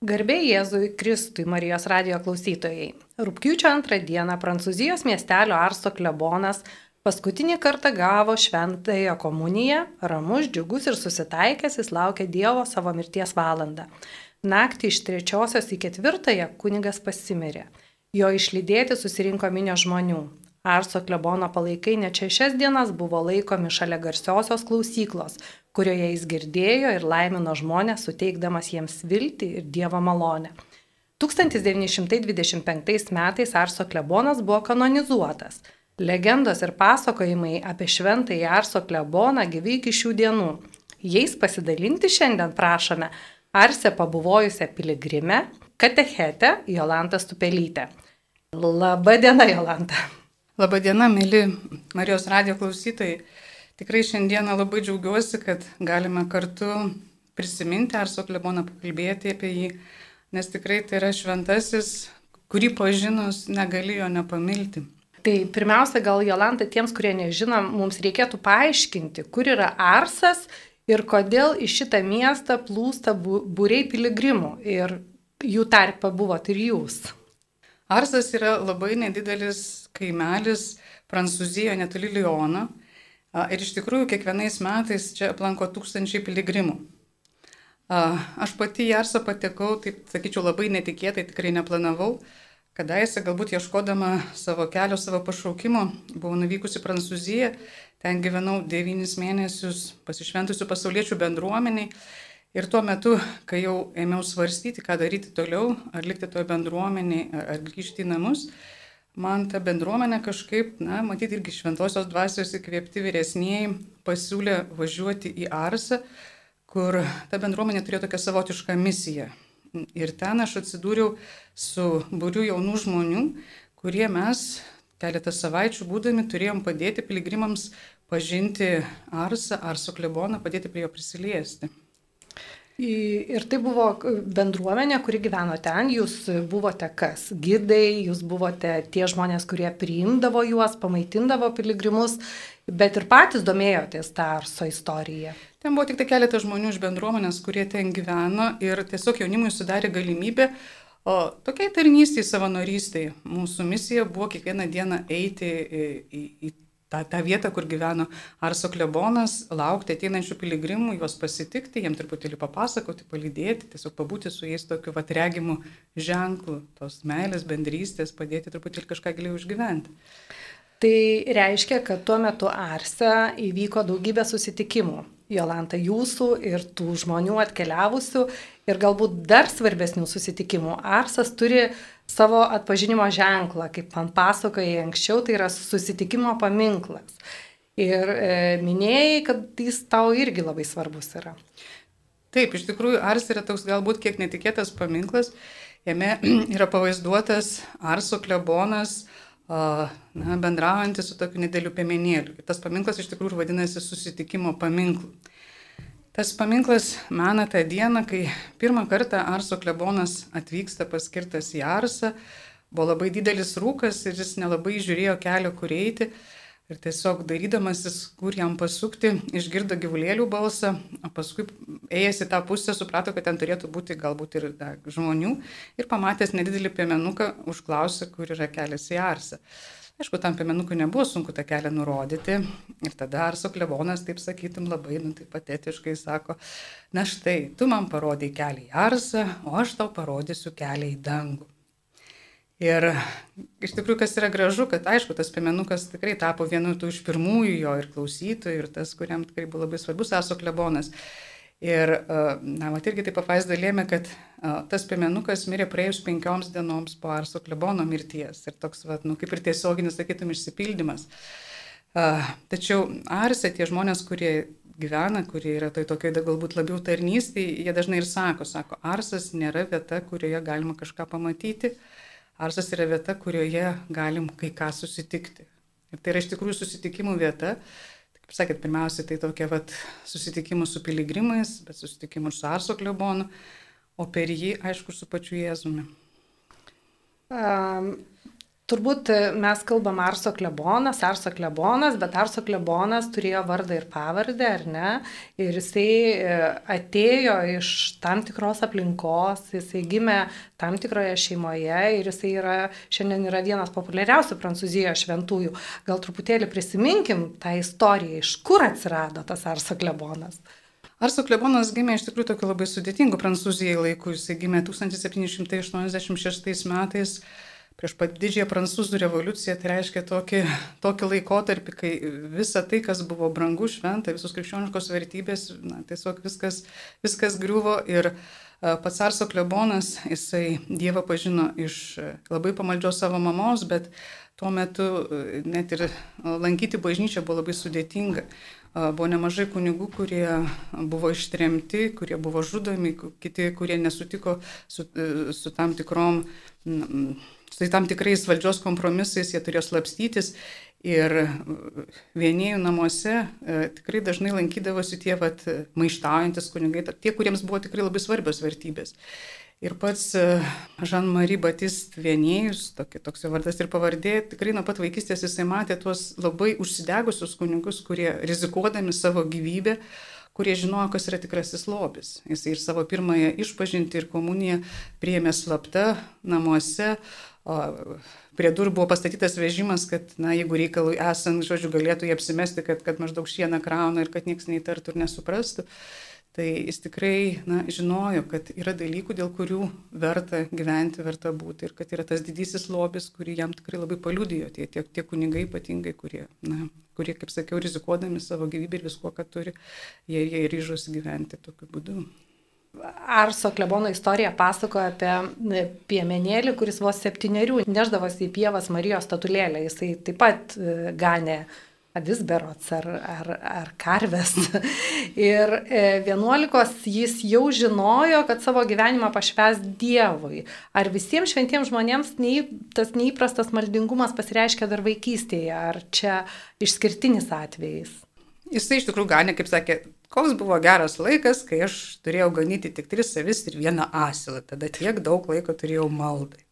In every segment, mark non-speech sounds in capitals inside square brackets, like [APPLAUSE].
Garbė Jėzui Kristui Marijos radio klausytojai. Rūpiučio antrą dieną Prancūzijos miestelio Arso klebonas paskutinį kartą gavo šventąją komuniją, ramus, džiugus ir susitaikęs jis laukė Dievo savo mirties valandą. Naktį iš trečiosios į ketvirtąją kunigas pasimirė. Jo išlydėti susirinko minio žmonių. Arso klebono palaikai net šešias dienas buvo laikomi šalia garsiosios klausyklos, kurioje jis girdėjo ir laimino žmonės, suteikdamas jiems viltį ir Dievo malonę. 1925 metais Arso klebonas buvo kanonizuotas. Legendos ir pasakojimai apie šventąjį Arso kleboną gyvi iki šių dienų. Jais pasidalinti šiandien prašome Arse pabuvojusią piligrimę, katechetę Jolantą Stupelytę. Labadiena, Jolanta. Labadiena, mėly Marijos radio klausytojai. Tikrai šiandieną labai džiaugiuosi, kad galime kartu prisiminti Arso kleboną, pakalbėti apie jį, nes tikrai tai yra šventasis, kurį pažinus negalėjo nepamilti. Tai pirmiausia, gal Jolanta tiems, kurie nežino, mums reikėtų paaiškinti, kur yra Arsas ir kodėl į šitą miestą plūsta būriai piligrimų ir jų tarpe buvot ir jūs. Arsas yra labai nedidelis kaimelis Prancūzijoje netoli Lyono. Ir iš tikrųjų kiekvienais metais čia aplanko tūkstančiai piligrimų. Aš pati į Arsą patekau, taip sakyčiau, labai netikėtai, tikrai neplanavau. Kadaise, galbūt ieškodama savo kelio, savo pašaukimo, buvau nuvykusi į Prancūziją, ten gyvenau devynis mėnesius pasišventusių pasauliečių bendruomeniai Ir tuo metu, kai jau ėmiau svarstyti, ką daryti toliau, ar likti toje bendruomenėje, ar grįžti į namus, man ta bendruomenė kažkaip, na, matyti irgi šventosios dvasios įkvėpti vyresnėjai pasiūlė važiuoti į Arsą, kur ta bendruomenė turėjo tokią savotišką misiją. Ir ten aš atsidūriau su būriu jaunų žmonių, kurie mes keletą savaičių būdami turėjom padėti piligrimams pažinti Arsą, Arso kleboną, padėti prie jo prisiliesti. Ir tai buvo bendruomenė, kuri gyveno ten, jūs buvote kas? Gidai, jūs buvote tie žmonės, kurie priimdavo juos, pamaitindavo piligrimus, bet ir patys domėjotės tą Arso istoriją. Ten buvo tik tai keletas žmonių iš bendruomenės, kurie ten gyveno ir tiesiog jaunimui sudarė galimybę O tokiai tarnystėje, savanorystėje mūsų misija buvo kiekvieną dieną eiti į, į, į tą, tą vietą, kur gyveno Arso klebonas, laukti ateinančių piligrimų, juos pasitikti, jiems truputėlį papasakoti, palydėti, tiesiog pabūti su jais tokiu atregimu ženklu, tos meilės, bendrystės, padėti truputėlį kažką giliau išgyventi. Tai reiškia, kad tuo metu Arse įvyko daugybė susitikimų. Jolanta, jūsų ir tų žmonių atkeliavusių ir galbūt dar svarbesnių susitikimų. Arsas turi savo atpažinimo ženklą, kaip man pasakojai anksčiau, tai yra susitikimo paminklas. Ir e, minėjai, kad jis tau irgi labai svarbus yra. Taip, iš tikrųjų, Ars yra toks galbūt kiek netikėtas paminklas. Jame [CLEARS THROAT] yra pavaizduotas Arso klebonas, na, bendraujantis su tokiu nedėliu piemenėliu. Tas paminklas iš tikrųjų vadinasi susitikimo paminklu. Tas paminklas mena tą dieną, kai pirmą kartą Arso klebonas atvyksta paskirtas į Arsą, buvo labai didelis rūkas ir jis nelabai žiūrėjo kelio, kur eiti. Ir tiesiog darydamasis, kur jam pasukti, išgirdo gyvulėlių balsą, o paskui ėjęs į tą pusę suprato, kad ten turėtų būti galbūt ir da, žmonių ir pamatęs nedidelį piemenuką užklausė, kur yra kelias į Arsą. Aišku, tam piemenukui nebuvo sunku tą kelią nurodyti. Ir tada Arso klevonas, taip sakytum, labai, nu, taip patetiškai sako, na štai, tu man parodai kelią į Arsą, o aš tau parodysiu kelią į dangų. Ir iš tikrųjų, kas yra gražu, kad aišku, tas piemenukas tikrai tapo vienu iš pirmųjų jo ir klausytojų, ir tas, kuriam tikrai buvo labai svarbus Arso klebonas. Ir, na, mat irgi taip apvaizda lėmė, kad tas piemenukas mirė praėjus penkioms dienoms po Arso klebono mirties. Ir toks, va, nu, kaip ir tiesioginis, sakytum, išsipildymas. Tačiau Arse tie žmonės, kurie gyvena, kurie yra tai tokia galbūt labiau tarnystė, jie dažnai ir sako, sako, Arsas nėra vieta, kurioje galima kažką pamatyti, Arsas yra vieta, kurioje galim kai ką susitikti. Ir tai yra iš tikrųjų susitikimų vieta, kaip sakėt, pirmiausia, tai tokia vat, susitikimų su piligrimais, bet susitikimų su Arso klebonu, o per jį, aišku, su pačiu Jėzumi. Um, turbūt mes kalbam Arso klebonas, Arso klebonas, bet Arso klebonas turėjo vardą ir pavardę, ar ne? Ir jisai e, atėjo iš tam tikros aplinkos, jisai gimė tam tikroje šeimoje ir jisai yra, šiandien yra vienas populiariausių Prancūzijoje šventųjų. Gal truputėlį prisiminkim tą istoriją, iš kur atsirado tas Arso klebonas. Arso klebonas gimė iš tikrųjų tokiu labai sudėtingu Prancūzijai laiku. Jis gimė 1786 metais prieš pat didžiąją prancūzų revoliuciją, tai reiškia tokį, tokį laikotarpį, kai visa tai, kas buvo brangu, šventa, visos krikščioniškos vertybės, na, tiesiog viskas, viskas griuvo ir pats Arso klebonas, jisai Dievą pažino iš labai pamaldžios savo mamos, bet tuo metu net ir lankyti bažnyčią buvo labai sudėtinga. Buvo nemažai kunigų, kurie buvo ištremti, kurie buvo žudomi, kiti, kurie nesutiko su, su tam tikrom su tam tikrais valdžios kompromisais jie turėjo slapstytis ir vienėjų namuose e, tikrai dažnai lankydavosi tie vat, maištaujantis kunigai, tie, kuriems buvo tikrai labai svarbios vertybės. Ir pats Žan-Marie Batist vienėjus, toks jo vardas ir pavardė, tikrai nuo pat vaikystės jisai matė tuos labai užsidegusius kunigus, kurie rizikuodami savo gyvybę, kurie žinojo, kas yra tikrasis lobis. Jis ir savo pirmąją išpažinti ir komuniją priėmė slapta namuose, O prie durų buvo pastatytas vežimas, kad, na, jeigu reikalui esant, žodžiu, galėtų jie apsimesti, kad, kad maždaug šieną krauna ir kad niekas neįtartų ir nesuprastų. Tai jis tikrai na, žinojo, kad yra dalykų, dėl kurių verta gyventi, verta būti ir kad yra tas didysis lobis, kurį jam tikrai labai paliudijo tie, tie, tie kunigai ypatingai, kurie, na, kurie, kaip sakiau, rizikuodami savo gyvybę ir visko, ką turi, jie, jie ryžosi gyventi tokiu būdu. Arso klebono istorija pasakoja apie piemenėlį, kuris vos septyniarių neždavosi į pievas Marijos statulėlę. Jisai taip pat e, ganė avis berots ar, ar, ar karves. [LAUGHS] Ir e, vienuolikos jis jau žinojo, kad savo gyvenimą pašves Dievui. Ar visiems šventiems žmonėms nei, tas neįprastas maldingumas pasireiškia dar vaikystėje, ar čia išskirtinis atvejais? Jisai iš tikrųjų ganė, kaip sakė, koks buvo geras laikas, kai aš turėjau ganyti tik tris avis ir vieną asilą, tada tiek daug laiko turėjau maldai.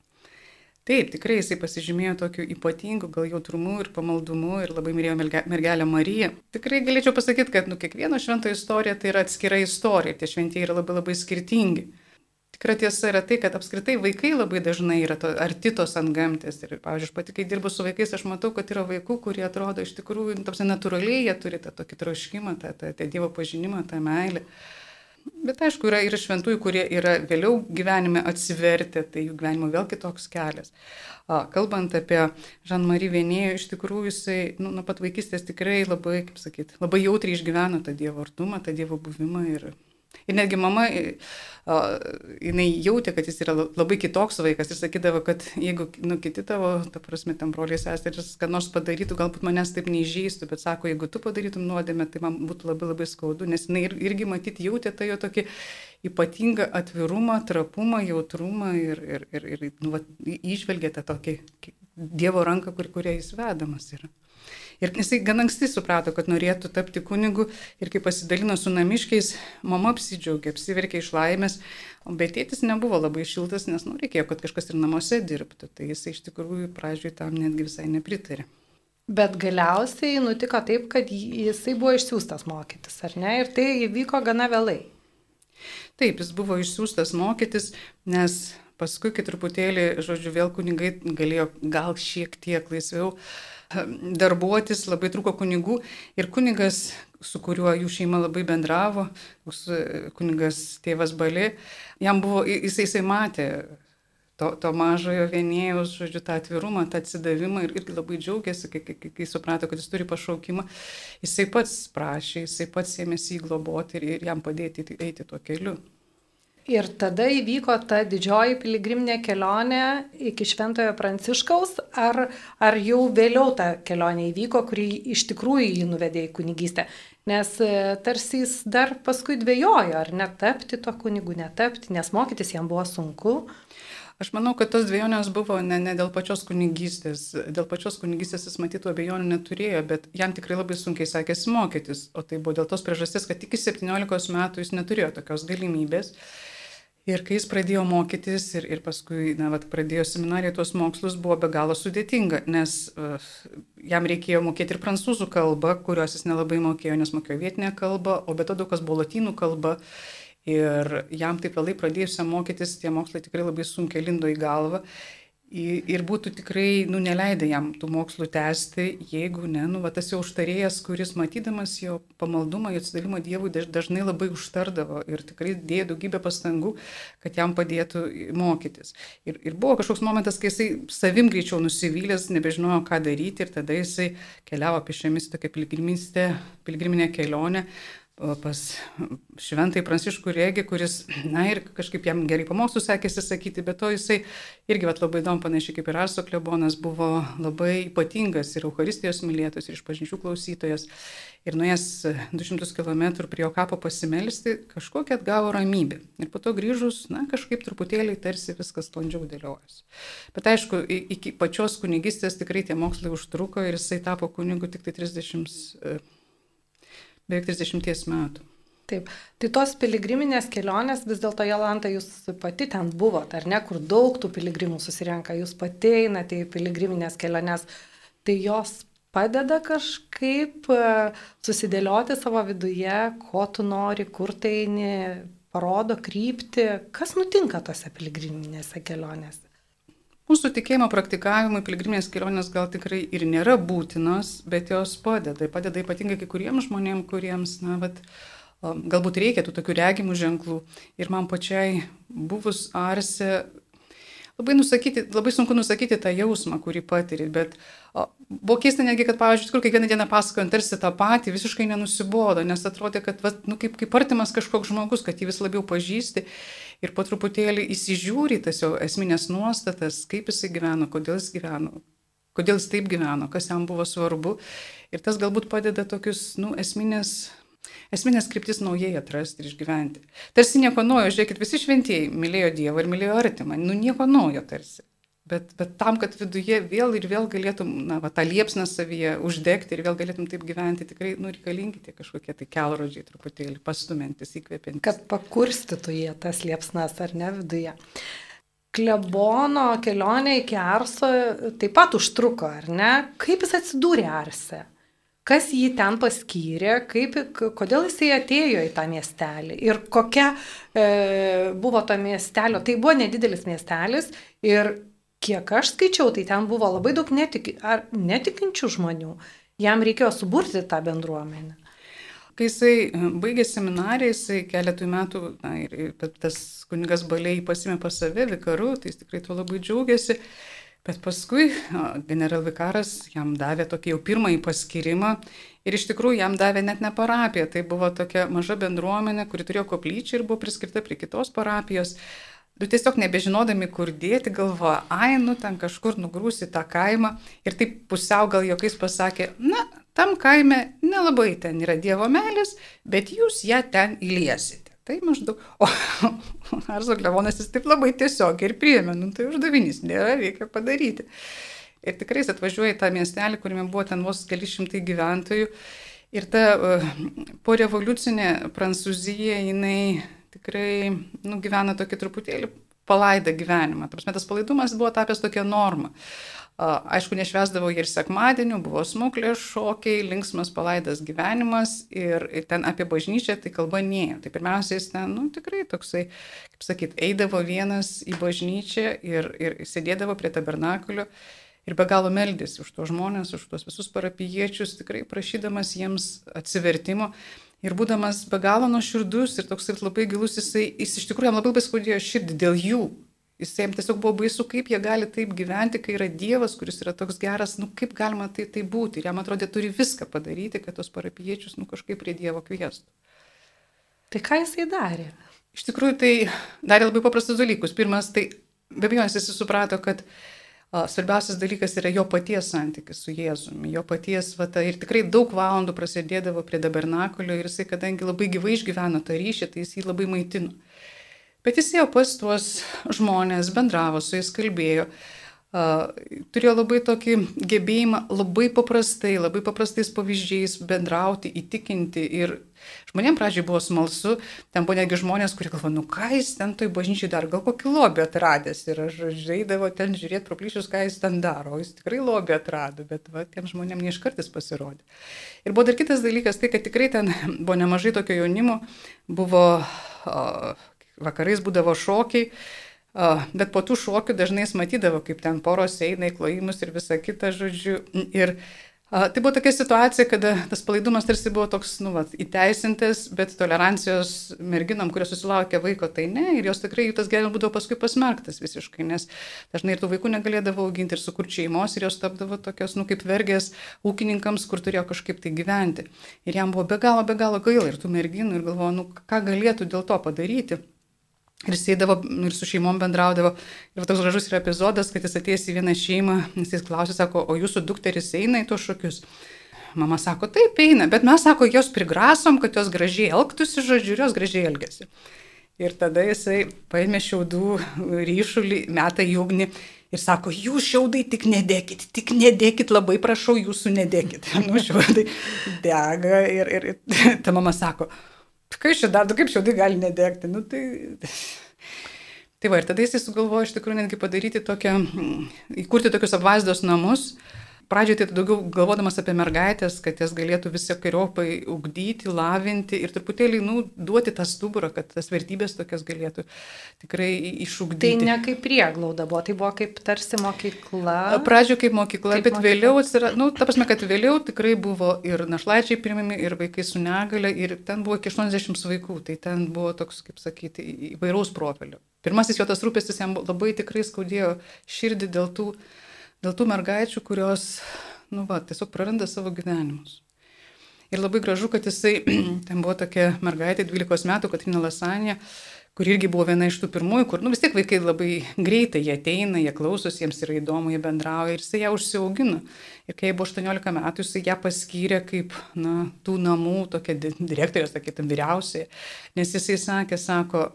Taip, tikrai jisai pasižymėjo tokiu ypatingu gal jautrumu ir pamaldumu ir labai mylėjo mergelę Mariją. Tikrai galėčiau pasakyti, kad nu, kiekvieno švento istorija tai yra atskira istorija, tie šventieji yra labai labai skirtingi. Tikra tiesa yra tai, kad apskritai vaikai labai dažnai yra to, arti tos ant gamtės. Ir, pavyzdžiui, aš pati, kai dirbu su vaikais, aš matau, kad yra vaikų, kurie atrodo iš tikrųjų, nu, tapsi natūraliai, jie turi tą tokį troškimą, tą, tą, tą Dievo pažinimą, tą meilę. Bet aišku, yra ir šventųjų, kurie yra vėliau gyvenime atsivertę, tai jų gyvenimo vėl kitoks kelias. Kalbant apie Žan-Marie Vienėjo, iš tikrųjų jisai nu, nuo pat vaikystės tikrai labai, kaip sakyti, labai jautriai išgyveno tą Dievo artumą, tą Dievo buvimą ir Ir netgi mama, jinai jautė, kad jis yra labai kitoks vaikas ir sakydavo, kad jeigu nu, kiti tavo, ta prasme, tam broliai seserys, kad nors padarytų, galbūt manęs taip neįžeistų, bet sako, jeigu tu padarytum nuodėmę, tai man būtų labai labai skaudu, nes jinai irgi matyti jautė tą jo tokį ypatingą atvirumą, trapumą, jautrumą ir, ir, ir, ir nu, va, išvelgė tą tokį Dievo ranką, kur, kuria jis vedamas yra. Ir jisai gan anksti suprato, kad norėtų tapti kunigu ir kai pasidalino su namiškiais, mama apsidžiaugė, apsiverkė iš laimės, bet tėtis nebuvo labai šiltas, nes nu, reikėjo, kad kažkas ir namuose dirbtų. Tai jisai iš tikrųjų pradžioj tam netgi visai nepritarė. Bet galiausiai nutiko taip, kad jisai buvo išsiųstas mokytis, ar ne? Ir tai įvyko gana vėlai. Taip, jis buvo išsiųstas mokytis, nes paskui, kai truputėlį, žodžiu, vėl kunigai galėjo gal šiek tiek laisviau uh, darbuotis, labai trūko kunigų ir kunigas, su kuriuo jų šeima labai bendravo, kunigas tėvas Bali, jam buvo, jisai, jisai matė to, to mažojo vienėjus, žodžiu, tą atvirumą, tą atsidavimą ir irgi labai džiaugiasi, kai, kai, kai, suprato, kad jis turi pašaukimą. Jisai pats prašė, jisai pats ėmėsi įgloboti ir, ir jam padėti eiti tuo keliu. Ir tada įvyko ta didžioji piligriminė kelionė iki Šventojo Pranciškaus, ar, ar jau vėliau ta kelionė įvyko, kuri iš tikrųjų jį nuvedė į kunigystę. Nes e, tarsi jis dar paskui dvėjojo, ar netapti to kunigu, netapti, nes mokytis jam buvo sunku. Aš manau, kad tos dviejonės buvo ne, ne dėl pačios kunigystės. Dėl pačios kunigystės jis matytų abejonių neturėjo, bet jam tikrai labai sunkiai sekėsi mokytis. O tai buvo dėl tos priežasties, kad iki 17 metų jis neturėjo tokios galimybės. Ir kai jis pradėjo mokytis ir, ir paskui, na, vat, pradėjo seminariją tuos mokslus, buvo be galo sudėtinga, nes uh, jam reikėjo mokėti ir prancūzų kalbą, kurios jis nelabai mokėjo, nes mokėjo vietinę kalbą, o be to daug kas buvo latinų kalba. Ir jam taip vėlai pradėjusiam mokytis, tie mokslai tikrai labai sunkiai lindo į galvą. Ir būtų tikrai, nu, neleidę jam tų mokslų tęsti, jeigu ne, nu, va, tas jau užtarėjas, kuris matydamas jo pamaldumą, jo atsidavimą Dievui, dažnai labai užtardavo ir tikrai dėjo daugybę pastangų, kad jam padėtų mokytis. Ir, ir buvo kažkoks momentas, kai jisai savim greičiau nusivylęs, nebežinojo, ką daryti ir tada jisai keliavo pešiomis tokią pilgriminę kelionę pas šventai Pranciškų Rėgį, kuris, na ir kažkaip jam gerai pamokslų sekėsi sakyti, bet to jisai irgi vat, labai įdomu, panašiai kaip ir Arso klebonas, buvo labai ypatingas ir Euharistijos mylėtas, ir išpažinčių klausytojas. Ir nuėjęs 200 km prie jo kapo pasimelsti, kažkokią atgavo ramybę. Ir po to grįžus, na, kažkaip truputėlį tarsi viskas sklandžiau dėliojas. Bet aišku, iki pačios kunigistės tikrai tie mokslai užtruko ir jisai tapo kunigu tik tai 30 beveik 30 metų. Taip, tai tos piligriminės kelionės vis dėlto, Jolanta, jūs pati ten buvote, ar ne, kur daug tų piligrimų susirenka, jūs pati einate į piligriminės keliones, tai jos padeda kažkaip e, susidėlioti savo viduje, ko tu nori, kur tai eini, parodo krypti, kas nutinka tose piligriminėse kelionėse. Mūsų tikėjimo praktikavimui piligriminės kelionės gal tikrai ir nėra būtinos, bet jos padeda. Padeda ypatingai kai kuriems žmonėms, kuriems, na, vat, galbūt reikia tų tokių regimų ženklų. Ir man pačiai buvus Arse labai, nusakyti, labai sunku nusakyti tą jausmą, kurį patiri, bet o, buvo keista netgi, kad, pavyzdžiui, kur kiekvieną dieną pasakojant tarsi tą patį, visiškai nenusibodo, nes atrodė, kad, va, nu, kaip, kaip artimas kažkoks žmogus, kad jį vis labiau pažįsti ir po truputėlį įsižiūri tas jo esminės nuostatas, kaip jisai gyveno, kodėl jis gyveno, kodėl jis taip gyveno, kas jam buvo svarbu. Ir tas galbūt padeda tokius, nu, esminės Esminės kryptis naujai atrasti ir išgyventi. Tarsi nieko naujo, žiūrėkit, visi šventieji mylėjo Dievą ir mylėjo artimą, nu nieko naujo tarsi. Bet, bet tam, kad viduje vėl ir vėl galėtum, na, va, tą liepsną savyje uždegti ir vėl galėtum taip gyventi, tikrai, nu, reikalingi tie kažkokie tai kelrodžiai truputėlį pastumintis, įkvepiantis. Kad pakurstytų jie tas liepsnas ar ne viduje. Klebono kelionė iki Arso taip pat užtruko, ar ne? Kaip jis atsidūrė Arse? kas jį ten paskyrė, kaip, kodėl jisai atėjo į tą miestelį ir kokia e, buvo to miestelio. Tai buvo nedidelis miestelis ir kiek aš skaičiau, tai ten buvo labai daug netik, netikinčių žmonių. Jam reikėjo suburti tą bendruomenę. Kai jisai e, baigė seminariją, jisai keletų metų, na, ir tas kunigas baliai pasimė pas save, vikaru, tai jis tikrai tuo labai džiaugiasi. Bet paskui generalvikaras jam davė tokį jau pirmąjį paskirimą ir iš tikrųjų jam davė net ne parapiją, tai buvo tokia maža bendruomenė, kuri turėjo koplyčią ir buvo priskirta prie kitos parapijos. Du tiesiog nebežinodami, kur dėti, galvoja, ai, nu ten kažkur nugrūsi tą kaimą ir taip pusiau gal jokiais pasakė, na, tam kaime nelabai ten yra Dievo melis, bet jūs ją ten įliesite. Tai maždaug, o Arzo Klevonas jis taip labai tiesiog ir priėmė, nu tai uždavinys, nėra, reikia padaryti. Ir tikrai jis atvažiuoja į tą miestelį, kuriame buvo ten vos keli šimtai gyventojų. Ir ta uh, po revoliucinė Prancūzija, jinai tikrai nu, gyvena tokį truputėlį palaidą gyvenimą. Prasme, tas palaidumas buvo tapęs tokia norma. Aišku, nešvesdavo ir sekmadienių, buvo smuklės šokiai, linksmas palaidas gyvenimas ir ten apie bažnyčią tai kalba nėjo. Tai pirmiausia, jis ten, nu, tikrai toksai, kaip sakyt, eidavo vienas į bažnyčią ir, ir sėdėdavo prie tabernakulio ir be galo meldėsi už tuos žmonės, už tuos visus parapiečius, tikrai prašydamas jiems atsivertimo. Ir būdamas be galo nuoširdus ir toks ir labai gilus, jisai, jis iš tikrųjų jam labai skaudėjo širdį dėl jų, Jis jiems tiesiog buvo baisu, kaip jie gali taip gyventi, kai yra Dievas, kuris yra toks geras, nu kaip galima tai, tai būti. Ir jam atrodė, turi viską padaryti, kad tos parapiečius nu, kažkaip prie Dievo kvieštų. Tai ką jisai darė? Iš tikrųjų, tai darė labai paprastus dalykus. Pirmas, tai be abejonės jis suprato, kad a, svarbiausias dalykas yra jo paties santykis su Jėzumi, jo paties, va, ta, ir tikrai daug valandų prasidėdavo prie tabernakulio ir jisai, kadangi labai gyvai išgyveno tą ryšį, tai jis jį labai maitino. Bet jis jau pas tuos žmonės bendravo, su jais kalbėjo. Turėjo labai tokį gebėjimą labai paprastai, labai paprastais pavyzdžiais bendrauti, įtikinti ir žmonėms pradžiai buvo smalsu, ten buvo netgi žmonės, kurie galvo, nu ką jis ten toj bažnyčiai dar, gal kokį lobį atradęs ir aš žaidavo ten žiūrėti pro plyšius, ką jis ten daro, o jis tikrai lobį atrado, bet va, tiem žmonėms neiškartis pasirodė. Ir buvo dar kitas dalykas, tai kad tikrai ten [LAUGHS] buvo nemažai tokio jaunimo, buvo o, vakarais būdavo šokiai Bet po tų šokių dažnai jis matydavo, kaip ten poros eina į klojimus ir visa kita, žodžiu. Ir a, tai buvo tokia situacija, kada tas palaidumas tarsi buvo toks, nu, vat, įteisintas, bet tolerancijos merginom, kurios susilaukė vaiko, tai ne. Ir jos tikrai jų tas gyvenimas būdavo paskui pasmerktas visiškai, nes dažnai ir tų vaikų negalėdavo auginti ir sukurti šeimos ir jos tapdavo tokios, nu, kaip vergės ūkininkams, kur turėjo kažkaip tai gyventi. Ir jam buvo be galo, be galo gaila ir tų merginų ir galvojo, nu, ką galėtų dėl to padaryti. Ir jis eidavo nu, ir su šeimom bendraudavo. Ir toks gražus yra epizodas, kad jis atėjęs į vieną šeimą, jis klausė, sako, o jūsų dukteris eina į tuos šokius. Mama sako, taip eina, bet mes, sako, jos prigrasom, kad jos gražiai elgtųsi, žodžiu, jos gražiai elgesi. Ir tada jisai paėmė šiaudų ryšulį, metą į ugnį ir sako, jūs šiaudai tik nedėkit, tik nedėkit, labai prašau, jūsų nedėkit. [LAUGHS] Nu, šiaudai dega ir, ir, ir ta mama sako, Kai šį dar, kaip šiaudai gali nedegti, nu tai... [LAUGHS] Tai va, ir tada jisai sugalvojo iš tikrųjų netgi padaryti tokią, įkurti tokius apvaizdos namus, pradžioje tai daugiau galvodamas apie mergaitės, kad jas galėtų visokiojopai ugdyti, lavinti ir truputėlį, nu, duoti tą stuburą, kad tas vertybės tokias galėtų tikrai išugdyti. Tai ne kaip prieglauda buvo, tai buvo kaip tarsi mokykla. Pradžioje kaip mokykla, kaip bet mokykla. vėliau atsirado, nu, ta prasme, kad vėliau tikrai buvo ir našlaičiai primimi, ir vaikai su negale, ir ten buvo iki 80 vaikų, tai ten buvo toks, kaip sakyti, įvairaus profilio. Pirmasis jo tas rūpestis jam labai tikrai skaudėjo širdį dėl tų dėl tų mergaičių, kurios, nu, va, tiesiog praranda savo gyvenimus. Ir labai gražu, kad jisai, [CLEARS THROAT] ten buvo tokia mergaitė 12 metų, Katrina Lasanė, kur irgi buvo viena iš tų pirmųjų, kur, nu vis tiek vaikai labai greitai, jie ateina, jie klausosi, jiems yra įdomu, jie bendrauja ir jisai ją užsiaugino. Ir kai jai buvo 18 metų, jisai ją paskyrė kaip, na, tų namų tokia direktorė, sakytum, vyriausiai. Nes jisai sakė, sako,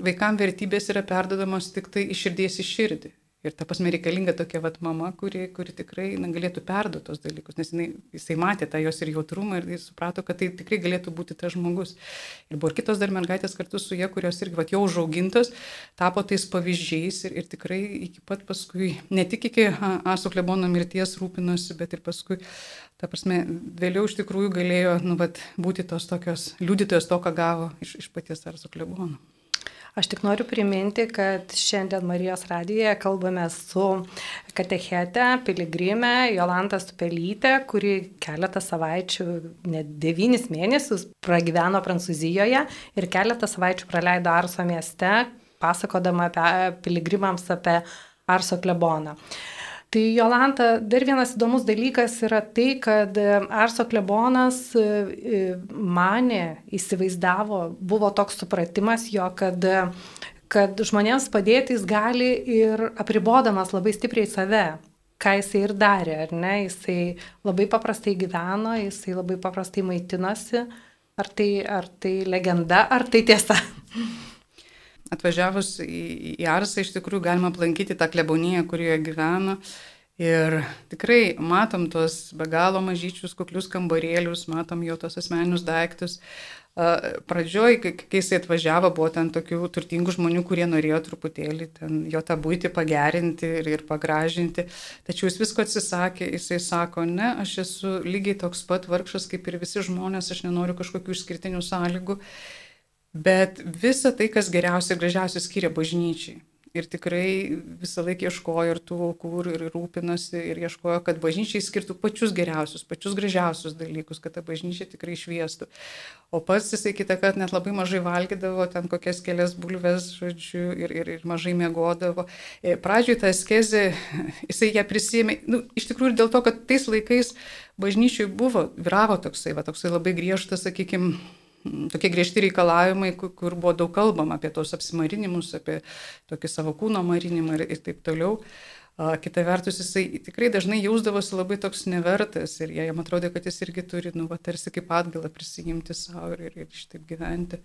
vaikam vertybės yra perdodamos tik tai iš širdies į širdį. Ir ta pasme reikalinga tokia vat mama, kuri, kuri tikrai na, galėtų perduoti tos dalykus, nes jinai, jisai matė tą jos ir jautrumą ir jis suprato, kad tai tikrai galėtų būti tas žmogus. Ir buvo ir kitos dar mergaitės kartu su jie, kurios irgi vat, jau užaugintos, tapo tais pavyzdžiais ir, ir tikrai iki pat paskui, ne tik iki Aso klebono mirties rūpinosi, bet ir paskui, ta prasme, vėliau iš tikrųjų galėjo nu, vat, būti tos tokios liudytojos to, ką gavo iš, iš paties Arso klebono. Aš tik noriu priminti, kad šiandien Marijos radijoje kalbame su katechete, piligrimė Jolanta Stupelytė, kuri keletą savaičių, net devynis mėnesius pragyveno Prancūzijoje ir keletą savaičių praleido Arso mieste, pasakodama apie piligrimams apie Arso kleboną. Tai Jolanta, dar vienas įdomus dalykas yra tai, kad e, Arso klebonas e, e, mane įsivaizdavo, buvo toks supratimas jo, kad, kad žmonėms padėti jis gali ir apribodamas labai stipriai save ką jisai ir darė, ar ne? Jisai labai paprastai gyveno, jisai labai paprastai maitinosi. Ar tai, ar tai legenda, ar tai tiesa? Atvažiavus į, į Arsą iš tikrųjų galima aplankyti tą kleboniją, kurioje gyveno. Ir tikrai matom tuos be galo mažyčius kuklius kambarėlius, matom jo tos asmeninius daiktus. Pradžioj, kai jisai atvažiavo, buvo ten tokių turtingų žmonių, kurie norėjo truputėlį jo tą būti pagerinti ir, ir pagražinti. Tačiau jis visko atsisakė, jisai sako, ne, aš esu lygiai toks pat vargšas kaip ir visi žmonės, aš nenoriu kažkokių išskirtinių sąlygų. Bet visa tai, kas geriausia ir gražiausia skiria bažnyčiai. Ir tikrai visą laiką ieškojo ir tų aukų, ir rūpinosi, ir ieškojo, kad bažnyčiai skirtų pačius geriausius, pačius gražiausius dalykus, kad ta bažnyčia tikrai šviestų. O pats jisai kitą kartą net labai mažai valgydavo, ten kokias kelias bulves, žodžiu, ir, ir, ir mažai mėgodavo. E, Pradžiui tą eskezę, jisai ją prisėmė, nu, iš tikrųjų dėl to, kad tais laikais bažnyčiai buvo, vyravo toksai, va, toksai labai griežtas, sakykime, tokie griežti reikalavimai, kur buvo daug kalbama apie tos apsimarinimus, apie tokį savo kūno marinimą ir, ir taip toliau. Kita vertus, jisai tikrai dažnai jausdavosi labai toks nevertas ir jam atrodė, kad jis irgi turi, nu, va, tarsi kaip atgalą prisijimti savo ir, ir, šitaip gyventi.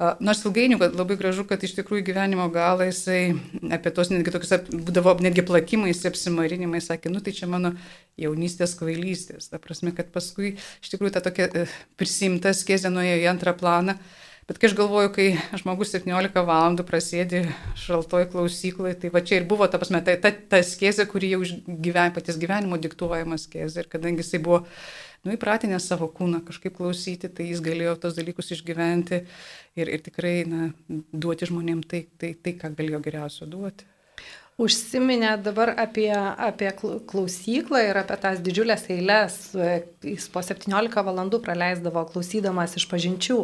Nors ilgainiui labai gražu, kad iš tikrųjų gyvenimo galą jisai apie tos netgi tokius, būdavo netgi plakimais, apsimarinimais, sakė, nu tai čia mano jaunystės kvailystės. Ta prasme, kad paskui iš tikrųjų ta tokia e, prisimta skėzė nuėjo į antrą planą. Bet kai aš galvoju, kai žmogus 17 valandų prasėdi šaltoj klausykloje, tai va čia ir buvo, ta prasme, ta, ta, ta skėzė, kuri jau gyven, patys gyvenimo diktuojama skėzė. Ir kadangi jisai buvo nu, įpratinę savo kūną kažkaip klausyti, tai jis galėjo tos dalykus išgyventi ir, ir tikrai na, duoti žmonėm tai, tai, tai, ką galėjo geriausio duoti. Užsiminė dabar apie, apie klausyklą ir apie tas didžiulės eilės. Jis po 17 valandų praleisdavo klausydamas iš pažinčių.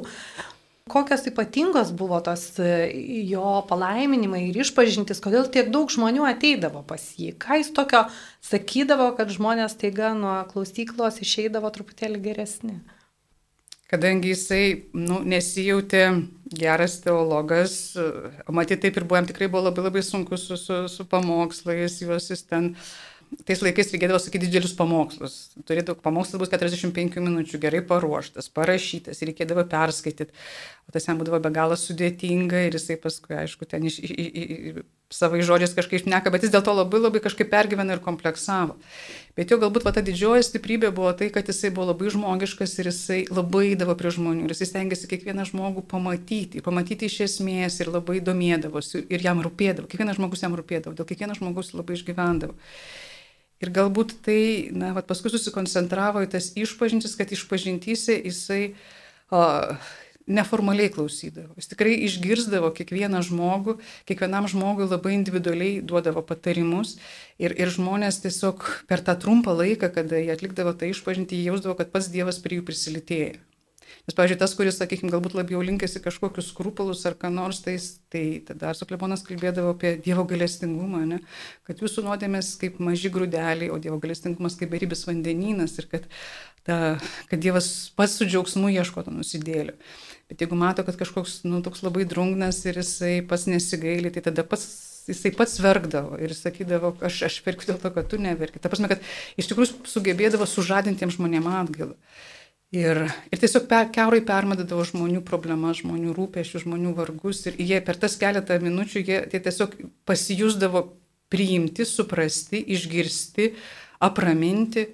Kokios ypatingos buvo tos e, jo palaiminimai ir išpažintis, kodėl tiek daug žmonių ateidavo pas jį? Ką jis tokio sakydavo, kad žmonės taiga nuo klausyklos išeidavo truputėlį geresni? Kadangi jisai nu, nesijautė geras teologas, matyti taip ir buvo, jam tikrai buvo labai labai sunku su, su, su pamokslais, juos jis ten uh, tais laikais reikėdavo sakyti didelius pamokslus. Turėdavo pamokslas bus 45 minučių, gerai paruoštas, parašytas, reikėdavo perskaityti. O tas jam būdavo be galo sudėtinga ir jisai paskui, aišku, ten iš, iš, iš, savai žodžiais kažkaip neka, bet jis dėl to labai labai kažkaip pergyvena ir kompleksavo. Bet jo galbūt va, ta didžioji stiprybė buvo tai, kad jisai buvo labai žmogiškas ir jisai labai įdavo prie žmonių ir jisai stengiasi kiekvieną žmogų pamatyti, pamatyti iš esmės ir labai domėdavosi ir jam rūpėdavo, kiekvienas žmogus jam rūpėdavo, dėl kiekvieno žmogus labai išgyvendavo. Ir galbūt tai, na, vat, paskui susikoncentravo į tas išpažintis, kad išpažintysi jisai o, neformaliai klausydavo. Jis tikrai išgirdavo kiekvieną žmogų, kiekvienam žmogui labai individualiai duodavo patarimus ir, ir žmonės tiesiog per tą trumpą laiką, kada jie atlikdavo tą išpažinti, jausdavo, kad pats Dievas prie jų prisilitėjo. Nes, pavyzdžiui, tas, kuris, sakykime, galbūt labiau linkėsi kažkokius skrupulus ar ką nors, tai, tai tada Sokleponas kalbėdavo apie Dievo galestingumą, ne? kad jūsų nuodėmės kaip maži grūdeliai, o Dievo galestingumas kaip beribis vandenynas ir kad, ta, kad Dievas pats su džiaugsmu ieško to nusidėlio. Bet jeigu mato, kad kažkoks, nu, toks labai drungnas ir jisai pats nesigaili, tai tada pats jisai pats verkdavo ir sakydavo, aš, aš verkiu dėl to, kad tu neverki. Ta prasme, kad iš tikrųjų sugebėdavo sužadintiems žmonėms atgailą. Ir, ir tiesiog per, keurai permadydavo žmonių problemas, žmonių rūpešių, žmonių vargus. Ir jie per tas keletą minučių jie tai tiesiog pasijūsdavo priimti, suprasti, išgirsti, apraminti.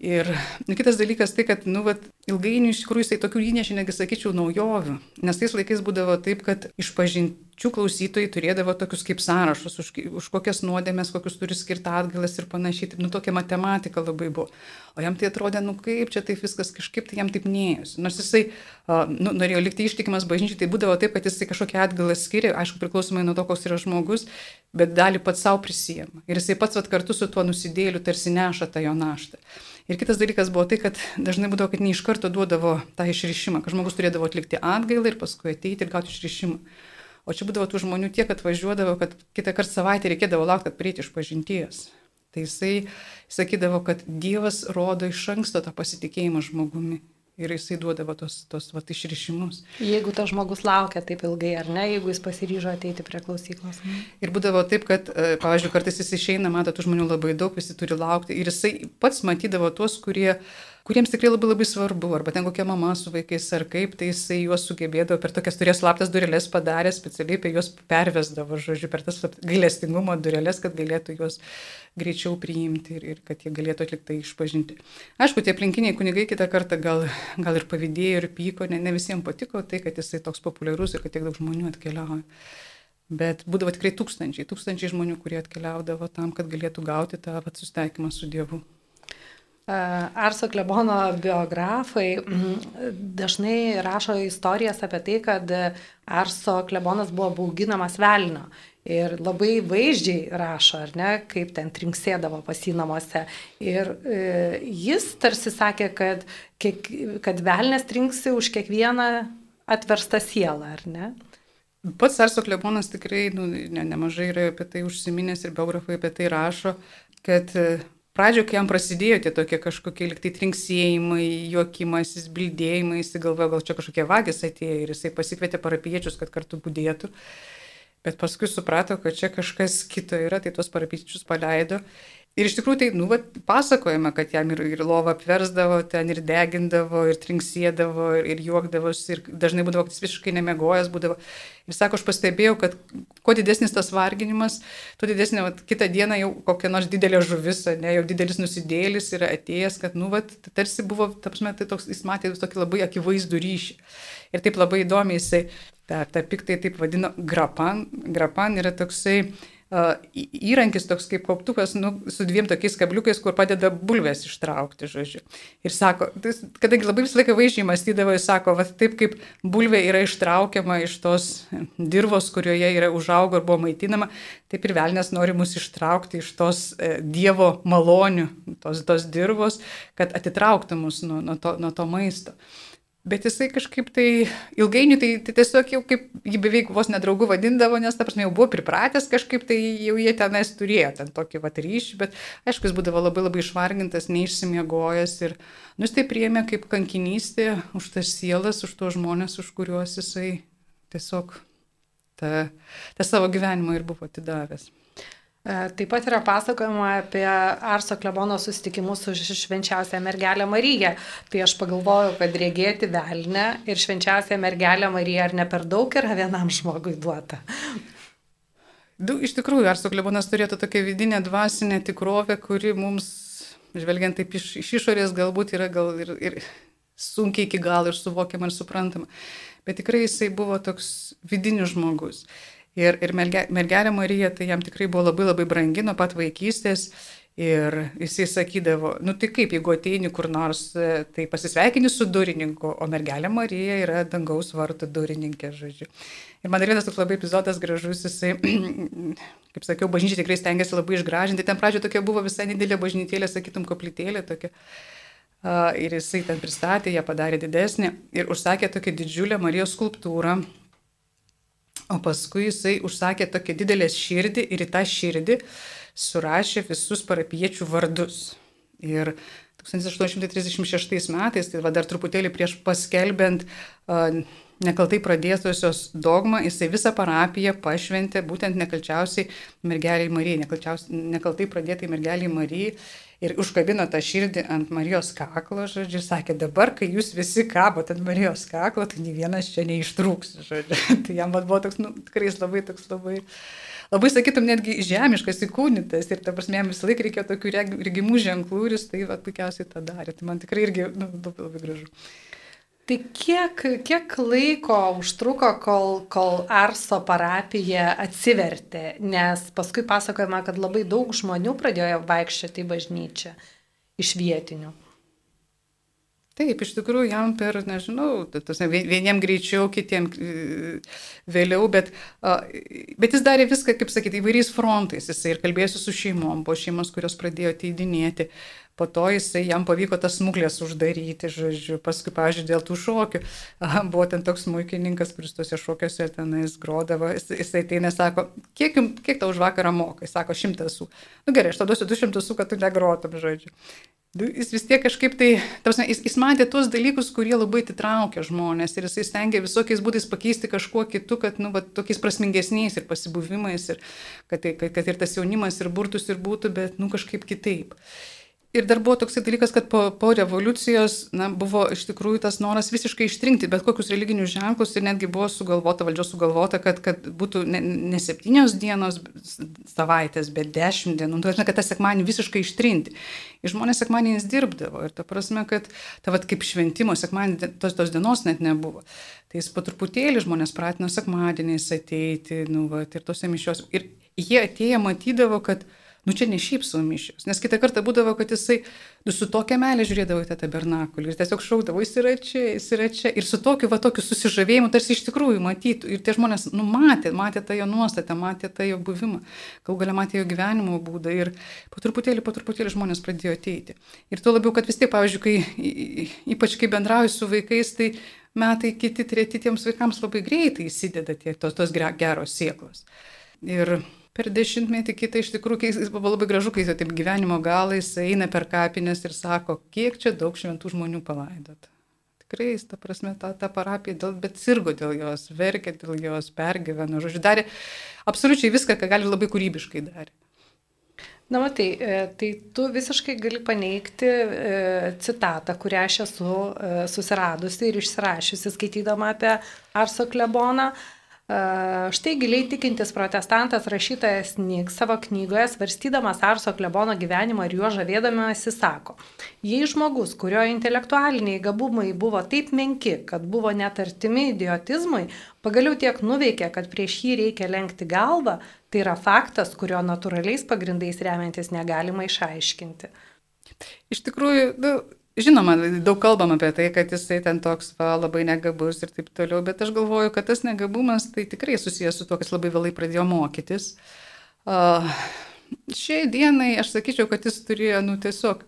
Ir nu, kitas dalykas tai, kad nu, vat, ilgainiui iš tikrųjų jisai tokių įnešė, negi sakyčiau, naujovių. Nes tais laikais būdavo taip, kad išpažinčių klausytojai turėdavo tokius kaip sąrašus, už, už kokias nuodėmės, kokius turi skirti atgalas ir panašiai. Tai, nu, tokia matematika labai buvo. O jam tai atrodė, nu kaip čia taip viskas kažkaip, tai jam taip neėjosi. Nors jisai nu, norėjo likti ištikimas bažnyčiai, tai būdavo taip, kad jisai kažkokią atgalą skiria, aišku, priklausomai nuo to, koks yra žmogus, bet dalį pats savo prisijama. Ir jisai pats vat, kartu su tuo nusidėliu tarsi neša tą jo naštą. Ir kitas dalykas buvo tai, kad dažnai būdavo, kad ne iš karto duodavo tą išrišimą, kad žmogus turėdavo atlikti atgailą ir paskui ateiti ir gauti išrišimą. O čia būdavo tų žmonių tiek atvažiuodavo, kad kitą kartą savaitę reikėdavo laukti, kad prieiti iš pažinties. Tai jisai sakydavo, kad Dievas rodo iš anksto tą pasitikėjimą žmogumi ir jisai duodavo tos, tos vat, išrišimus. Jeigu tas žmogus laukia taip ilgai, ar ne, jeigu jis pasiryžo ateiti prie klausyklos. Ir būdavo taip, kad, e, pavyzdžiui, kartais jis išeina, mato, tų žmonių labai daug, visi turi laukti ir jisai pats matydavo tuos, kurie kuriems tikrai labai labai svarbu, arba ten kokia mama su vaikais ar kaip, tai jisai juos sugebėdavo per tokias turės slaptas durelės padarė, specialiai apie juos pervesdavo, žodžiu, per tas gailestingumo durelės, kad galėtų juos greičiau priimti ir, ir kad jie galėtų atliktai išpažinti. Aišku, tie aplinkiniai kunigai kitą kartą gal, gal ir pavydėjo ir pyko, ne, ne visiems patiko tai, kad jisai toks populiarus ir kad tiek daug žmonių atkeliauja. Bet būdavo tikrai tūkstančiai, tūkstančiai žmonių, kurie atkeliaudavo tam, kad galėtų gauti tą susitaikymą su Dievu. Arso klebono biografai mm, dažnai rašo istorijas apie tai, kad Arso klebonas buvo bauginamas velnio. Ir labai vaizdžiai rašo, ar ne, kaip ten trinksėdavo pasinamuose. Ir e, jis tarsi sakė, kad, kiek, kad velnės trinksi už kiekvieną atverstą sielą, ar ne? Pats Arso klebonas tikrai nu, ne, nemažai yra apie tai užsiminęs ir biografai apie tai rašo, kad Pradžioje, kai jam prasidėjo tie tokie kažkokie liktai trinksėjimai, juokimasis, bildėjimai, jis galvojo, gal čia kažkokie vagis atėjo ir jisai pasikvietė parapiečius, kad kartu būdėtų. Bet paskui suprato, kad čia kažkas kito yra, tai tuos parapiečius paleido. Ir iš tikrųjų tai, nu, va, pasakojama, kad jam ir, ir lovą apversdavo, ten ir degindavo, ir trinksėdavo, ir, ir juokdavosi, ir dažnai būdavo, kad jis visiškai nemegojęs būdavo. Ir sako, aš pastebėjau, kad kuo didesnis tas varginimas, tuo didesnė, va, kitą dieną jau kokia nors didelė žuvis, ne, jau didelis nusidėlis yra atėjęs, kad, nu, va, tarsi buvo, tapsme, tai toks, jis matė tokį labai akivaizdų ryšį. Ir taip labai įdomiai jisai, tą, tą piktai taip vadino, grapan, grapan yra toksai, įrankis toks kaip koptukas nu, su dviem tokiais kabliukais, kur padeda bulves ištraukti, žodžiu. Ir sako, kadangi labai visą laiką vaizdžiai mąstydavo, jis sako, va taip kaip bulvė yra ištraukiama iš tos dirvos, kurioje yra užaugo ir buvo maitinama, taip ir velnės nori mus ištraukti iš tos e, Dievo malonių, tos, tos dirvos, kad atitrauktų mus nuo, nuo, to, nuo to maisto. Bet jisai kažkaip tai ilgainiui, tai, tai tiesiog jau kaip jį beveik vos nedraugų vadindavo, nes, ta prasme, jau buvo pripratęs kažkaip, tai jau jie tenais turėjo ten tokį vat ryšį, bet aišku, jis būdavo labai labai išvargintas, neišsimiegojęs ir, nu, jis tai priėmė kaip kankinystė už tas sielas, už tuos žmonės, už kuriuos jisai tiesiog tą, tą savo gyvenimą ir buvo atidavęs. E, taip pat yra pasakojama apie Arso klebono susitikimus su švenčiausia mergelė Marija. Tai aš pagalvojau, kad rėgėti velnę ir švenčiausia mergelė Marija ar ne per daug yra vienam žmogui duota. Du, iš tikrųjų, Arso klebonas turėtų tokią vidinę dvasinę tikrovę, kuri mums, žvelgiant taip iš, iš išorės, galbūt yra gal ir, ir sunkiai iki galo ir suvokiama ir suprantama. Bet tikrai jisai buvo toks vidinis žmogus. Ir, ir mergelė Marija tai jam tikrai buvo labai labai brangi nuo pat vaikystės. Ir jisai sakydavo, nu tai kaip, jeigu ateini kur nors, tai pasisveikini su durininku, o mergelė Marija yra dangaus vartų durininkė, žodžiu. Ir man vienas toks labai epizodas gražus, jisai, [CLEARS THROAT] kaip sakiau, bažnyčia tikrai stengiasi labai išgražinti. Ten pradžioje tokia buvo visai nedidelė bažnytėlė, sakytum, koplytėlė tokia. Ir jisai ten pristatė, ją padarė didesnį ir užsakė tokią didžiulę Marijos skulptūrą O paskui jisai užsakė tokią didelę širdį ir į tą širdį surašė visus parapiečių vardus. Ir 1836 metais, tai va dar truputėlį prieš paskelbent uh, nekaltai pradėtusios dogmą, jisai visą parapiją pašventė būtent nekalčiausiai mergeliai Marijai, nekaltai pradėtai mergeliai Marijai ir užkabino tą širdį ant Marijos kaklo, žodžiu, sakė, dabar, kai jūs visi kabot ant Marijos kaklo, tai nei vienas čia neištrūks, žodžiu. [LAUGHS] tai jam buvo toks, nu, tikrai labai toks labai, labai, sakytum, netgi žemiškas įkūnytas ir, ta prasme, jam visą laiką reikėjo tokių regimų ženklų ir jis tai, va, puikiausiai tą darė. Tai man tikrai irgi, nu, labai, labai gražu. Tai kiek, kiek laiko užtruko, kol, kol Arso parapija atsivertė, nes paskui pasakojama, kad labai daug žmonių pradėjo vaikščioti į bažnyčią iš vietinių. Taip, iš tikrųjų jam per, nežinau, vieniem greičiau, kitiem e, vėliau, bet, bet jis darė viską, kaip sakyti, įvairiais frontais. Jis ir kalbėjosi su šeimom, buvo šeimos, kurios pradėjo ateidinėti. Po to jisai, jam pavyko tas smuklės uždaryti, žodžiu, paskui, pažiūrėjau, dėl tų šokių. [LAUGHS] Buvo ten toks smūkininkas, kuris tuose šokiuose tenais grodavo. Jis, jisai tai nesako, kiek, jum, kiek tau už vakarą mokai, sako, šimtas su. Na nu, gerai, aš tau duosiu du šimtus su, kad tu negrotum, žodžiu. Jis vis tiek kažkaip tai, tarsi, jis, jis matė tuos dalykus, kurie labai atitraukia žmonės ir jisai stengia visokiais būdais pakeisti kažkuo kitu, kad, nu, va, tokiais prasmingesniais ir pasibuvimais, ir kad, kad, kad ir tas jaunimas ir burtus ir būtų, bet, nu, kažkaip kitaip. Ir dar buvo toksai dalykas, kad po, po revoliucijos na, buvo iš tikrųjų tas noras visiškai ištrinti bet kokius religinius ženklus ir netgi buvo sugalvota, valdžios sugalvota, kad, kad būtų ne, ne septynios dienos savaitės, bet dešimt dienų. Tai kad tą sekmanį visiškai ištrinti. Ir žmonės sekmaniais dirbdavo. Ir ta prasme, kad ta vat, kaip šventimo sekmanį tos, tos dienos net nebuvo. Tai jis po truputėlį žmonės pratino sekmadieniais ateiti, nu, vat, ir tose mišios. Ir jie atėję matydavo, kad Nu čia ne šiaip su mišios, nes kitą kartą būdavo, kad jisai nu, su tokia meilė žiūrėdavo į tą tabernakulį ir tiesiog šaukdavo, jis yra čia, jis yra čia. Ir su tokiu, va, tokiu susižavėjimu, tarsi iš tikrųjų matytų. Ir tie žmonės, nu, matė, matė tą jo nuostatą, matė tą jo buvimą, gal galia matė jo gyvenimo būdą. Ir po truputėlį, po truputėlį žmonės pradėjo ateiti. Ir tuo labiau, kad vis tiek, pavyzdžiui, kai, ypač kai bendrauju su vaikais, tai metai kiti, treti tiems vaikams labai greitai įsideda tie, tos, tos geros sieklos. Ir per dešimtmetį kitą iš tikrųjų, jis buvo labai gražu, kai jis taip gyvenimo galais eina per kapines ir sako, kiek čia daug šventų žmonių palaidot. Tikrai, ta prasme, ta, ta parapija, dėl, bet sirgo dėl jos, verkė dėl jos, pergyveno, žodžiu, darė absoliučiai viską, ką gali labai kūrybiškai darė. Na, matai, e, tai tu visiškai gali paneigti e, citatą, kurią aš esu e, susiradusi ir išsirašiusi, skaitydama apie Arso kleboną. Štai giliai tikintis protestantas rašytojas Nik savo knygoje, svarstydamas Arso klebono gyvenimą ir juo žavėdamasi, sako, jei žmogus, kurio intelektualiniai gabumai buvo taip menki, kad buvo net artimi idiotizmui, pagaliau tiek nuveikė, kad prieš jį reikia lenkti galvą, tai yra faktas, kurio natūraliais pagrindais remiantis negalima išaiškinti. Iš tikrųjų, nu, Žinoma, daug kalbam apie tai, kad jisai ten toks va, labai negabus ir taip toliau, bet aš galvoju, kad tas negabumas tai tikrai susijęs su to, kad jis labai vėlai pradėjo mokytis. Uh, šiai dienai aš sakyčiau, kad jis turėjo, nu, tiesiog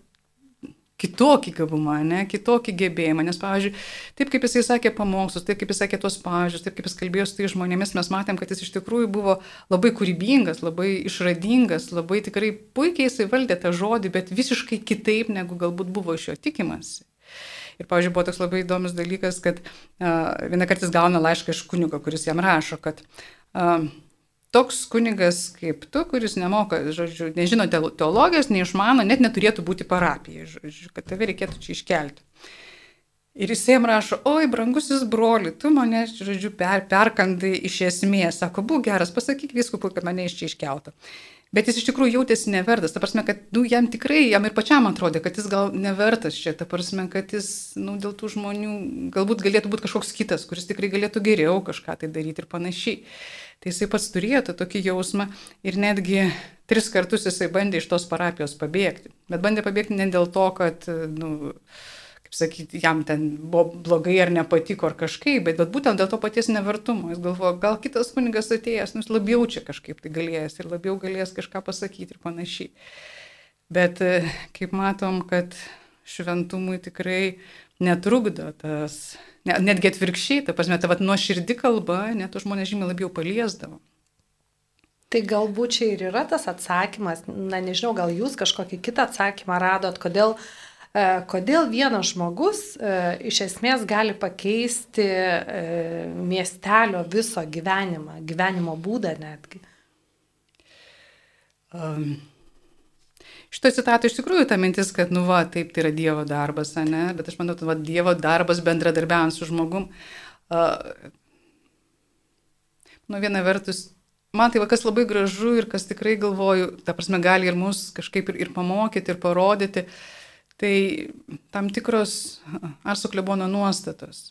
kitokį gabumą, ne, kitokį gebėjimą. Nes, pavyzdžiui, taip kaip jisai sakė pamokslus, taip kaip jis sakė tuos pavyzdžius, taip kaip jis kalbėjo su tai žmonėmis, mes matėm, kad jis iš tikrųjų buvo labai kūrybingas, labai išradingas, labai tikrai puikiai jisai valdė tą žodį, bet visiškai kitaip, negu galbūt buvo iš jo tikimasi. Ir, pavyzdžiui, buvo toks labai įdomus dalykas, kad uh, vieną kartą jis gauna laišką iš kunigo, kuris jam rašo, kad uh, toks kunigas kaip tu, kuris nemoka, žodžiu, nežino teologijos, neišmano, net neturėtų būti parapija, žodžiu, kad tave reikėtų čia iškelti. Ir jis jam rašo, oi, brangusis broli, tu mane, žodžiu, per, perkandai iš esmės, sako, būk geras, pasakyk viskupui, kad mane iš čia iškeltų. Bet jis iš tikrųjų jautėsi nevertas, ta prasme, kad nu, jam tikrai, jam ir pačiam atrodė, kad jis gal nevertas čia, ta prasme, kad jis nu, dėl tų žmonių galbūt galėtų būti kažkoks kitas, kuris tikrai galėtų geriau kažką tai daryti ir panašiai. Tai jisai pats turėjo tą tokį jausmą ir netgi tris kartus jisai bandė iš tos parapijos pabėgti. Bet bandė pabėgti ne dėl to, kad, nu, kaip sakyti, jam ten buvo blogai ar nepatiko ar kažkaip, bet, bet būtent dėl to paties nevertumo. Jis galvojo, gal kitas kunigas atėjęs, nu, jis labiau čia kažkaip tai galėjęs ir labiau galėjęs kažką pasakyti ir panašiai. Bet kaip matom, kad šventumui tikrai netrukdo tas netgi atvirkščiai, ta prasme, ta vat, nuoširdi kalba, net žmonės žymiai labiau paliesdavo. Tai galbūt čia ir yra tas atsakymas, na nežinau, gal jūs kažkokį kitą atsakymą radot, kodėl, e, kodėl vienas žmogus e, iš esmės gali pakeisti e, miestelio viso gyvenimą, gyvenimo būdą netgi. Um, Šito citato iš tikrųjų ta mintis, kad, nu, va, taip, tai yra Dievo darbas, ne, bet aš manau, va, Dievo darbas bendradarbiaujant su žmogum. Uh, nu, viena vertus, man tai va, kas labai gražu ir kas tikrai galvoju, ta prasme, gali ir mus kažkaip ir, ir pamokyti, ir parodyti, tai tam tikros Arso klebono nuostatos.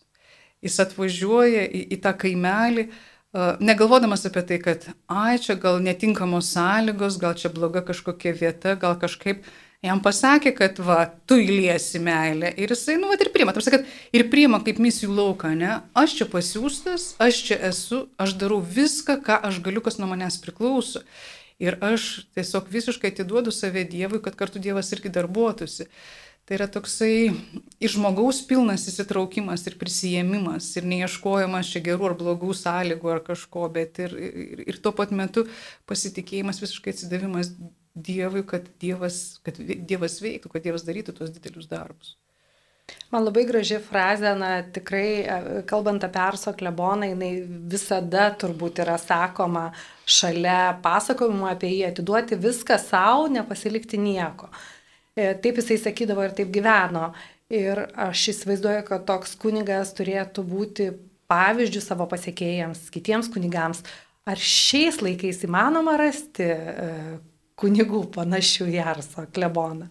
Jis atvažiuoja į, į tą kaimelį, uh, negalvodamas apie tai, kad, ai, čia gal netinkamos sąlygos, gal čia bloga kažkokia vieta, gal kažkaip jam pasakė, kad, va, tu įliesi meilę. Ir jisai, nu, va, ir priima. Tarsi, kad ir priima kaip misijų lauką, ne? Aš čia pasiūstas, aš čia esu, aš darau viską, ką aš galiu, kas nuo manęs priklauso. Ir aš tiesiog visiškai atiduodu save Dievui, kad kartu Dievas irgi darbuotųsi. Tai yra toksai iš žmogaus pilnas įsitraukimas ir prisijėmimas ir neieškojimas čia gerų ar blogų sąlygų ar kažko, bet ir, ir, ir tuo pat metu pasitikėjimas, visiškai atsidavimas Dievui, kad Dievas, kad Dievas veiktų, kad Dievas darytų tuos didelius darbus. Man labai graži frazė, na tikrai, kalbant apie Arso kleboną, jinai visada turbūt yra sakoma šalia pasakojimo apie jį, atiduoti viską savo, nepasilikti nieko. E, taip jisai sakydavo ir taip gyveno. Ir aš įsivaizduoju, kad toks kunigas turėtų būti pavyzdžių savo pasiekėjams, kitiems kunigams. Ar šiais laikais įmanoma rasti e, kunigų panašių į Arso kleboną?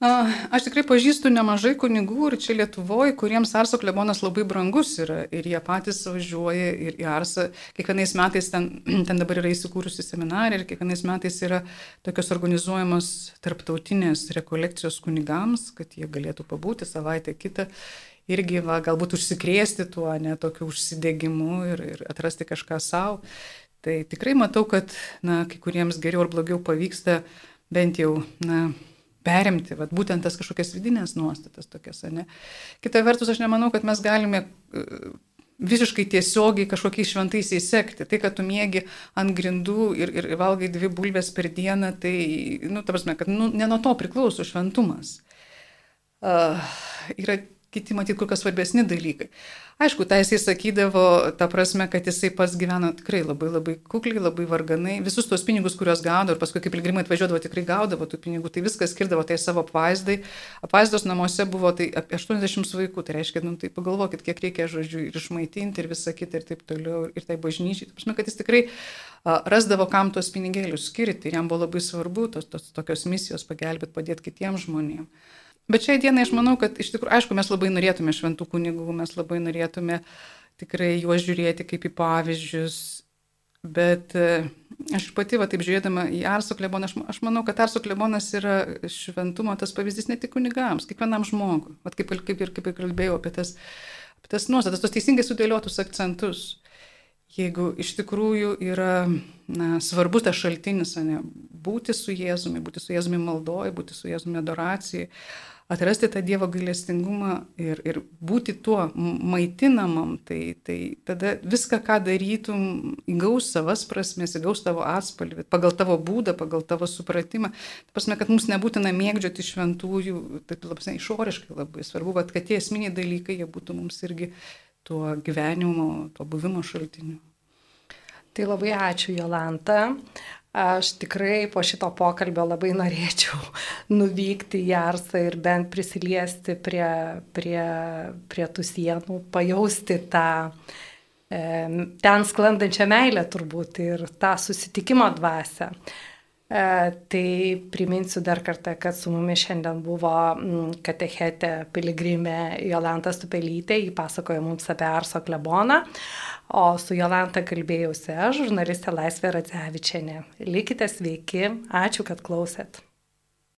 Aš tikrai pažįstu nemažai kunigų ir čia Lietuvoje, kuriems Arso klebonas labai brangus yra ir jie patys važiuoja ir į Arsą. Kiekvienais metais ten, [CLEARS THROAT] ten dabar yra įsikūrusi seminarė ir kiekvienais metais yra tokios organizuojamos tarptautinės rekolekcijos kunigams, kad jie galėtų pabūti savaitę kitą irgi va, galbūt užsikrėsti tuo, ne tokiu užsidegimu ir, ir atrasti kažką savo. Tai tikrai matau, kad na, kai kuriems geriau ar blogiau pavyksta bent jau na, perimti, vat, būtent tas kažkokias vidinės nuostatas tokias, ne. Kita vertus, aš nemanau, kad mes galime e, visiškai tiesiogiai kažkokiais šventaisiais sekti. Tai, kad tu mėgi ant grindų ir, ir valgai dvi bulves per dieną, tai, nu, ta prasme, kad nu, ne nuo to priklauso šventumas. Uh, yra kiti matyti kur kas svarbesni dalykai. Aišku, tai jisai sakydavo, ta prasme, kad jisai pats gyveno tikrai labai labai kukliai, labai varganai. Visus tos pinigus, kuriuos gaudavo ir paskui kaip pilgrimai atvažiuodavo, tikrai gaudavo tų pinigų, tai viskas skirdavo tai savo apvaizdai. Apvaizdos namuose buvo tai apie 80 vaikų, tai reiškia, nu, tai pagalvokit, kiek reikia žodžių ir išmaitinti ir visą kitą ir taip toliau, ir tai bažnyčiai. Tai prasme, kad jis tikrai a, rasdavo, kam tuos pinigėlius skirti ir jam buvo labai svarbu tos, tos tokios misijos pagelbėti, padėti kitiems žmonėms. Bet šiai dienai aš manau, kad iš tikrųjų, aišku, mes labai norėtume šventų kunigų, mes labai norėtume tikrai juos žiūrėti kaip į pavyzdžius, bet e, aš pati, va taip žiūrėdama į Arso kleboną, aš, aš manau, kad Arso klebonas yra šventumo tas pavyzdys ne tik kunigams, kiekvienam žmogui. Vat kaip, kaip ir kaip ir kalbėjau apie tas, apie tas nuostatas, tos teisingai sudėliotus akcentus. Jeigu iš tikrųjų yra na, svarbus tas šaltinis, ne, būti su Jėzumi, būti su Jėzumi maldoje, būti su Jėzumi adoracijai, atrasti tą Dievo gailestingumą ir, ir būti tuo maitinamam, tai, tai tada viską, ką darytum, įgaus savas prasmes, įgaus tavo atspalvį, pagal tavo būdą, pagal tavo supratimą. Tai prasme, kad mums nebūtina mėgdžioti šventųjų, taip labai išoriškai labai svarbu, bet kad tie esminiai dalykai, jie būtų mums irgi tuo gyvenimo, tuo buvimo šaltiniu. Tai labai ačiū, Jolanta. Aš tikrai po šito pokalbio labai norėčiau [LAUGHS] nuvykti į Jarsą ir bent prisiliesti prie, prie, prie tų sienų, pajausti tą e, ten sklandančią meilę turbūt ir tą susitikimo dvasę. E, tai priminsiu dar kartą, kad su mumis šiandien buvo katechetė piligrimė Jolanta Stupelytė, jį pasakojo mums apie Arso kleboną. O su Jolanta kalbėjausi aš, žurnalistė Laisvė Radzevičianė. Likite sveiki, ačiū, kad klausėt.